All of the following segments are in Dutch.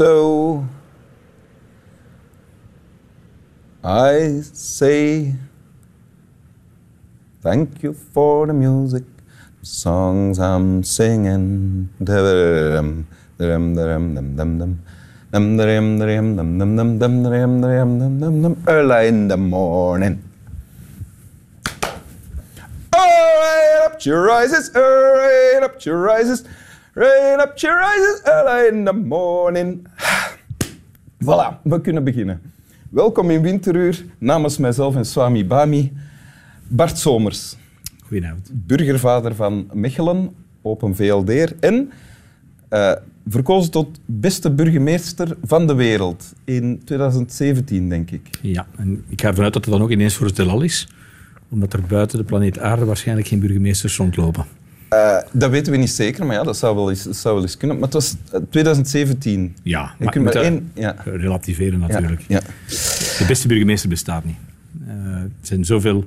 so I say thank you for the music, the songs I'm singing. Early in the morning. All right, up your rises, all right, up your rises. Right up your rises, early in the morning. Voilà, we kunnen beginnen. Welkom in Winteruur, namens mijzelf en Swami Bami, Bart Somers, Goedenavond. burgervader van Mechelen, Open VLD'er en eh, verkozen tot beste burgemeester van de wereld in 2017, denk ik. Ja, en ik ga ervan uit dat het dan ook ineens voor het heelal is, omdat er buiten de planeet Aarde waarschijnlijk geen burgemeesters rondlopen. Eh, dat weten we niet zeker, maar ja, dat zou wel eens, dat zou wel eens kunnen. Maar het was eh, 2017. Ja, Je maar kunt maar één... Ja. relativeren natuurlijk. Ja. De beste burgemeester bestaat niet. Eh, er zijn zoveel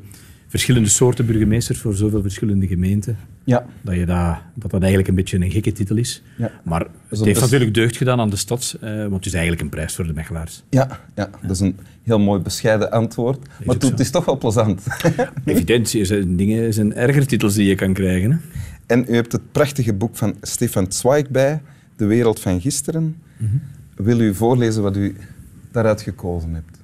verschillende soorten burgemeesters voor zoveel verschillende gemeenten, Ja. dat je dat, dat, dat eigenlijk een beetje een gekke titel is. Ja. Maar het heeft best- natuurlijk deugd gedaan aan de stad, eh, want het is eigenlijk een prijs voor de Mechelaars. Ja, ja, dat is een heel mooi bescheiden antwoord. Maar het is toch wel plezant. Evident, er zijn dingen, zijn erger titels die je kan krijgen. Hè? En u hebt het prachtige boek van Stefan Zweig bij, De wereld van gisteren. Wil u voorlezen wat u daaruit gekozen hebt?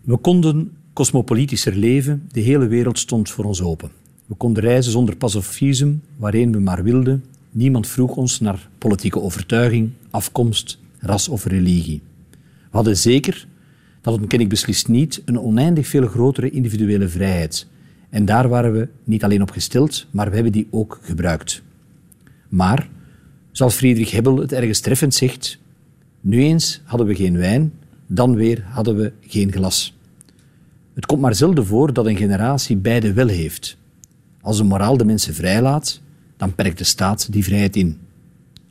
We konden cosmopolitischer leven, de hele wereld stond voor ons open. We konden reizen zonder pas of visum, waarheen we maar wilden. Niemand vroeg ons naar politieke overtuiging, afkomst, ras of religie. We hadden zeker, dat ontken ik beslist niet, een oneindig veel grotere individuele vrijheid. En daar waren we niet alleen op gesteld, maar we hebben die ook gebruikt. Maar, zoals Friedrich Hebbel het ergens treffend zegt, nu eens hadden we geen wijn, dan weer hadden we geen glas. Het komt maar zelden voor dat een generatie beide wel heeft. Als de moraal de mensen vrijlaat, dan perkt de staat die vrijheid in.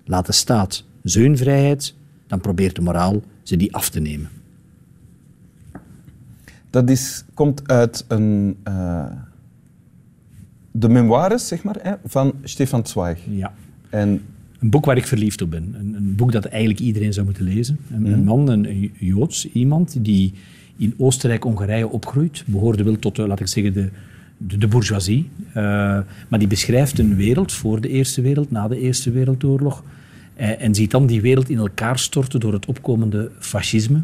Laat de staat zijn vrijheid, dan probeert de moraal ze die af te nemen. Dat is, komt uit een, eh, de memoires zeg maar, hè, van Stefan Zweig. Ja. En Een boek waar ik verliefd op ben. Een, een boek dat eigenlijk iedereen zou moeten lezen. Een, een man, een Joods, iemand die in Oostenrijk-Hongarije opgroeit, behoorde wel tot, de, laat ik zeggen, de, de, bourgeoisie. Eh, maar die beschrijft een wereld voor de Eerste Wereld, na de Eerste Wereldoorlog. Eh, en ziet dan die wereld in elkaar storten door het opkomende fascisme.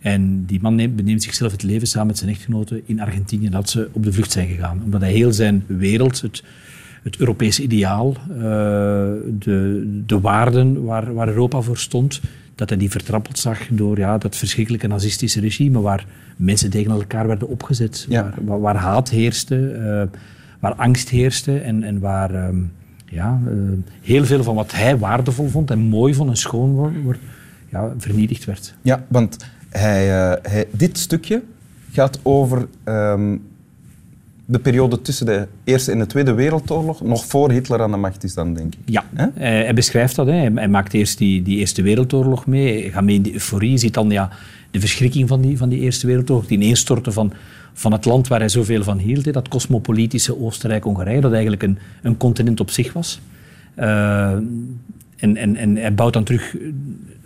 En die man neemt, beneemt zichzelf het leven samen met zijn echtgenote in Argentinië dat ze op de vlucht zijn gegaan. Omdat hij heel zijn wereld, het, het Europese ideaal, eh, de, de waarden waar, waar Europa voor stond, dat hij die vertrappeld zag door ja, dat verschrikkelijke nazistische regime waar mensen tegen elkaar werden opgezet, Ja. waar, waar, waar haat heerste, eh, waar angst heerste en, en waar ehm, ja, eh, heel veel van wat hij waardevol vond en mooi vond en schoon wordt, wordt, ja, vernietigd werd. ja, want hij, eh, hij, dit stukje gaat over ehm, de periode tussen de Eerste en de Tweede Wereldoorlog, nog voor Hitler aan de macht is dan, denk ik. Ja, Hè? hij, beschrijft dat. Hè. Hij, maakt eerst die, die Eerste Wereldoorlog mee. Hij gaat mee in die euforie. Je ziet dan ja, de verschrikking van die, van die Eerste Wereldoorlog. Die ineenstorten van, van het land waar hij zoveel van hield. Hè. Dat cosmopolitische Oostenrijk-Hongarije, dat eigenlijk een, een continent op zich was. Eh, en, en, en hij bouwt dan terug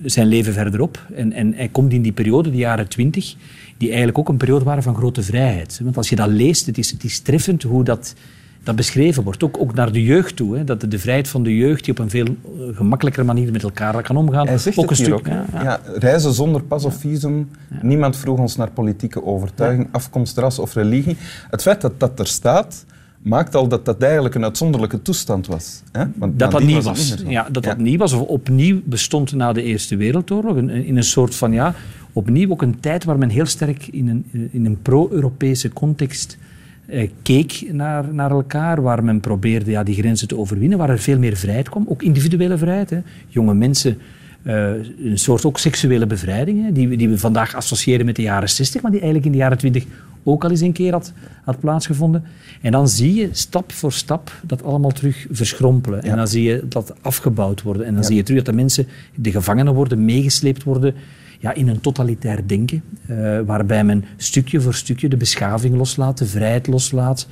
zijn leven verder op. En, en hij komt in die periode, de jaren twintig, die eigenlijk ook een periode waren van grote vrijheid. Want als je dat leest, het is, het is treffend hoe dat, dat beschreven wordt. Ook, ook naar de jeugd toe. Hè. Dat de, de vrijheid van de jeugd die op een veel eh, gemakkelijkere manier met elkaar kan omgaan. Hij zegt ook het een hier stuk. ook. ja, hè. ja. Ja, reizen zonder pas of visum. Niemand vroeg ons naar politieke overtuiging, afkomst, ras of religie. Het feit dat dat er staat, maakt al dat dat eigenlijk een uitzonderlijke toestand was. Hè? Want dat dat nieuw was. niet zo. Ja, dat dat nieuw was, of opnieuw bestond na de Eerste Wereldoorlog. In, in een soort van, ja, opnieuw ook een tijd waar men heel sterk in een, in een pro-Europese context eh, keek naar, naar elkaar, waar men probeerde ja, die grenzen te overwinnen, waar er veel meer vrijheid kwam, ook individuele vrijheid. Hè. Jonge mensen, eh, een soort ook seksuele bevrijding, hè, die, we- die we vandaag associëren met de jaren 60, maar die eigenlijk in de jaren 20 ook al eens een keer had, had plaatsgevonden. En dan zie je stap voor stap dat allemaal terug verschrompelen. En dan zie je dat afgebouwd worden. En dan zie je terug dat de mensen, de gevangenen worden, meegesleept worden ja, in een totalitair denken, eh, waarbij men stukje voor stukje de beschaving loslaat, de vrijheid loslaat.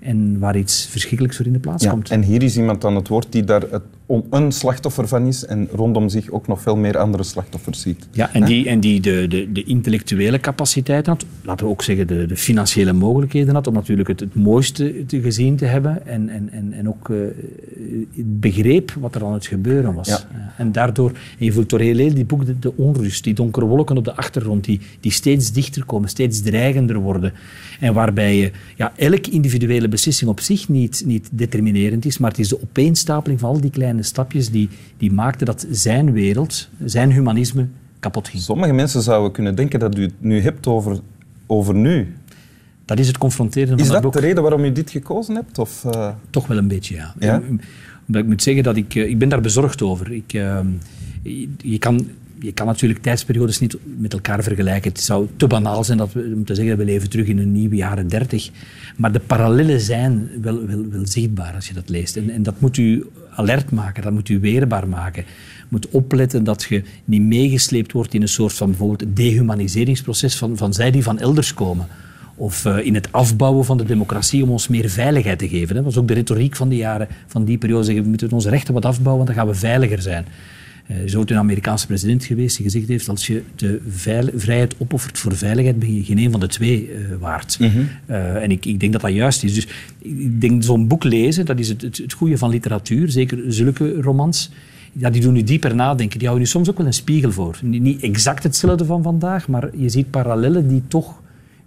en waar iets verschrikkelijks voor in de plaats Ja, komt. en hier is iemand aan het woord die daar het, een slachtoffer van is en rondom zich ook nog veel meer andere slachtoffers ziet. Ja, en die, en die de, de, de intellectuele capaciteit had, laten we ook zeggen de, de financiële mogelijkheden had, om natuurlijk het, het mooiste te gezien te hebben en, en, en, en ook het begreep wat er aan het gebeuren was. Ja. Eh, en daardoor, en je voelt door heel heel die boek de, de onrust, die donkere wolken op de achtergrond, die, die steeds dichter komen, steeds dreigender worden. En waarbij je, ja, elke individuele beslissing op zich niet, niet determinerend is, maar het is de opeenstapeling van al die kleine stapjes die, die maakten dat zijn wereld, zijn humanisme, kapot ging. Sommige mensen zouden kunnen denken dat u het nu hebt over, over nu. Dat is het confronterende Is van dat dat de reden waarom u dit gekozen hebt? Of, eh, Toch wel een beetje, ja. Ja? Omdat ik moet zeggen dat ik... eh, Ik ben daar bezorgd over. Ik, eh, je kan, je kan natuurlijk tijdsperiodes niet met elkaar vergelijken. Het zou te banaal zijn dat we, om te zeggen dat we leven terug in een nieuwe jaren dertig. Maar de parallellen zijn wel, wel, wel zichtbaar als je dat leest. En, en dat moet u alert maken, dat moet u weerbaar maken. Je moet opletten dat je niet meegesleept wordt in een soort van bijvoorbeeld dehumaniseringsproces van, van zij die van elders komen. Of eh, in het afbouwen van de democratie om ons meer veiligheid te geven. Dat was ook de retoriek van die jaren, van die periode. Zeggen, we moeten onze rechten wat afbouwen, dan gaan we veiliger zijn. Eh, zo is een Amerikaanse president geweest die gezegd heeft, als je de vrijheid opoffert voor veiligheid, ben je geen een van de twee eh, waard. Eh, en ik, ik denk dat dat juist is. Dus ik denk, zo'n boek lezen, dat is het, het, het goede van literatuur, zeker zulke romans, ja, die doen u dieper nadenken. Die houden u soms ook wel een spiegel voor. Niet, niet exact hetzelfde van vandaag, maar je ziet parallellen die toch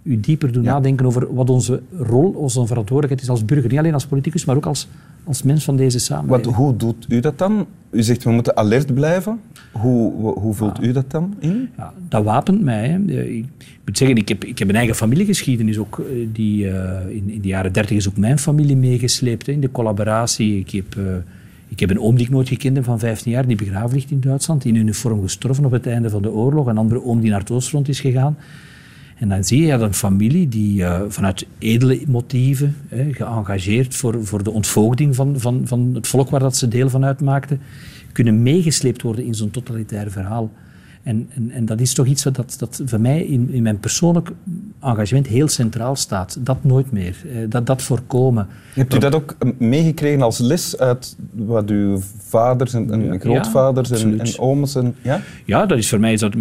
u dieper doen nadenken over wat onze rol, onze verantwoordelijkheid is als burger. Niet alleen als politicus, maar ook als, als mens van deze wat, samenleving. hoe doet u dat dan? U zegt we moeten alert blijven. Hoe, hoe, vult u dat dan in? Ja, dat wapent mij. Hè. Eh, Ik moet zeggen, ik heb, ik heb een eigen familiegeschiedenis ook. eh, Die, eh, in, in de jaren dertig is ook mijn familie meegesleept hè, in de collaboratie. Ik heb, ik heb een oom die ik nooit gekend heb van 15 jaar, die begraven ligt in Duitsland, in uniform gestorven op het einde van de oorlog. Een andere oom die naar het Oostfront is gegaan. En dan zie je dat een familie die eh, vanuit edele motieven, hè, geëngageerd voor, voor de ontvoogding van, van, van het volk waar dat ze deel van uitmaakten, kunnen meegesleept worden in zo'n totalitair verhaal. En, en, en dat is toch iets wat dat, dat voor mij in, in mijn persoonlijk engagement heel centraal staat. Dat nooit meer. Eh, Dat, dat voorkomen. Hebt u dat ook eh, meegekregen als les uit wat uw vaders en, en Ja, grootvaders en, en ooms? En, ja? Ja, dat is voor mij, is dat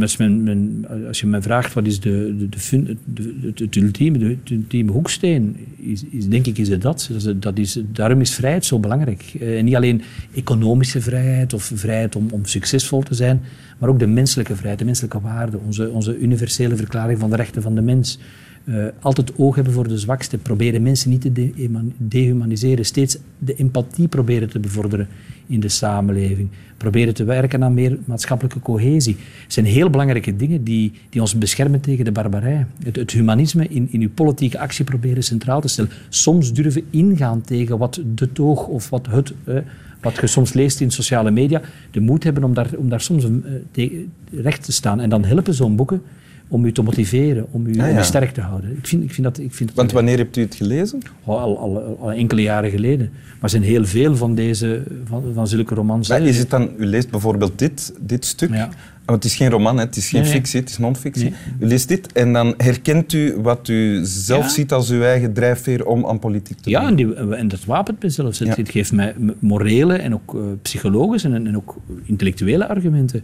als je me vraagt wat is de, de, de, fun- de, het ultieme, de, ultieme hoeksteen, is, is, denk ik is het dat. Dat is, dat is, daarom is vrijheid zo belangrijk. Eh, En niet alleen economische vrijheid of vrijheid om, om succesvol te zijn, maar ook de menselijke vrijheid, de menselijke waarden, onze, onze universele verklaring van de rechten van de mens. Eh, altijd oog hebben voor de zwakste, proberen mensen niet te de- dehumaniseren, steeds de empathie proberen te bevorderen in de samenleving, proberen te werken aan meer maatschappelijke cohesie. Het zijn heel belangrijke dingen die, die ons beschermen tegen de barbarij. Het, het humanisme in, in uw politieke actie proberen centraal te stellen. Soms durven ingaan tegen wat de toog of wat het... eh, wat je soms leest in sociale media, de moed hebben om daar, om daar soms eh, recht te staan. En dan helpen zo'n boeken om u te motiveren, om u, Ah, om ja. u sterk te houden. Ik vind, ik vind dat... Ik vind dat Want wanneer hebt u het gelezen? Oh, al, al, al enkele jaren geleden. Maar er zijn heel veel van, deze, van, van zulke romans. Maar is het dan, u leest bijvoorbeeld dit, dit stuk. Ja. Want het is geen roman, het is geen Nee, fictie, het is non-fictie. Nee. U leest dit en dan herkent u wat u zelf Ja. ziet als uw eigen drijfveer om aan politiek te Ja, doen. en, die, en dat wapent me zelfs. Het, Ja. het geeft mij morele en ook eh, psychologische en, en ook intellectuele argumenten.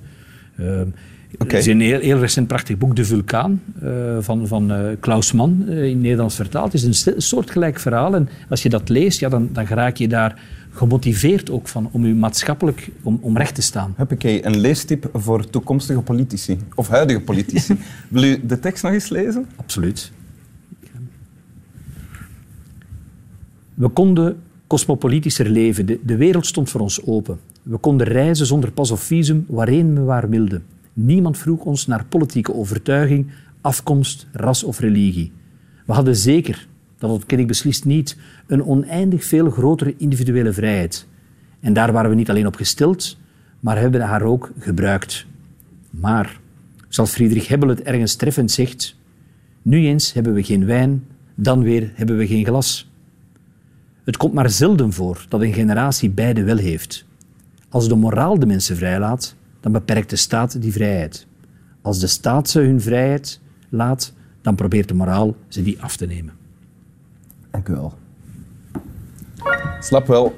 Ehm, Oké. Er is een heel, heel recent prachtig boek, De Vulkaan, eh, van, van eh, Klaus Mann, eh, in Nederlands vertaald. Het is een soortgelijk verhaal en als je dat leest, ja, dan, dan raak je daar gemotiveerd ook van om je maatschappelijk om, om recht te staan. Huppakee, een leestip voor toekomstige politici. Of huidige politici. Wil u de tekst nog eens lezen? Absoluut. We konden cosmopolitischer leven. De, de wereld stond voor ons open. We konden reizen zonder pas of visum waarheen we waar wilden. Niemand vroeg ons naar politieke overtuiging, afkomst, ras of religie. We hadden zeker, dat ontken ik beslist niet, een oneindig veel grotere individuele vrijheid. En daar waren we niet alleen op gesteld, maar hebben haar ook gebruikt. Maar, zoals Friedrich Hebbel het ergens treffend zegt, nu eens hebben we geen wijn, dan weer hebben we geen glas. Het komt maar zelden voor dat een generatie beide wel heeft. Als de moraal de mensen vrijlaat, dan beperkt de staat die vrijheid. Als de staat ze hun vrijheid laat, dan probeert de moraal ze die af te nemen. Dank u wel. Slap wel.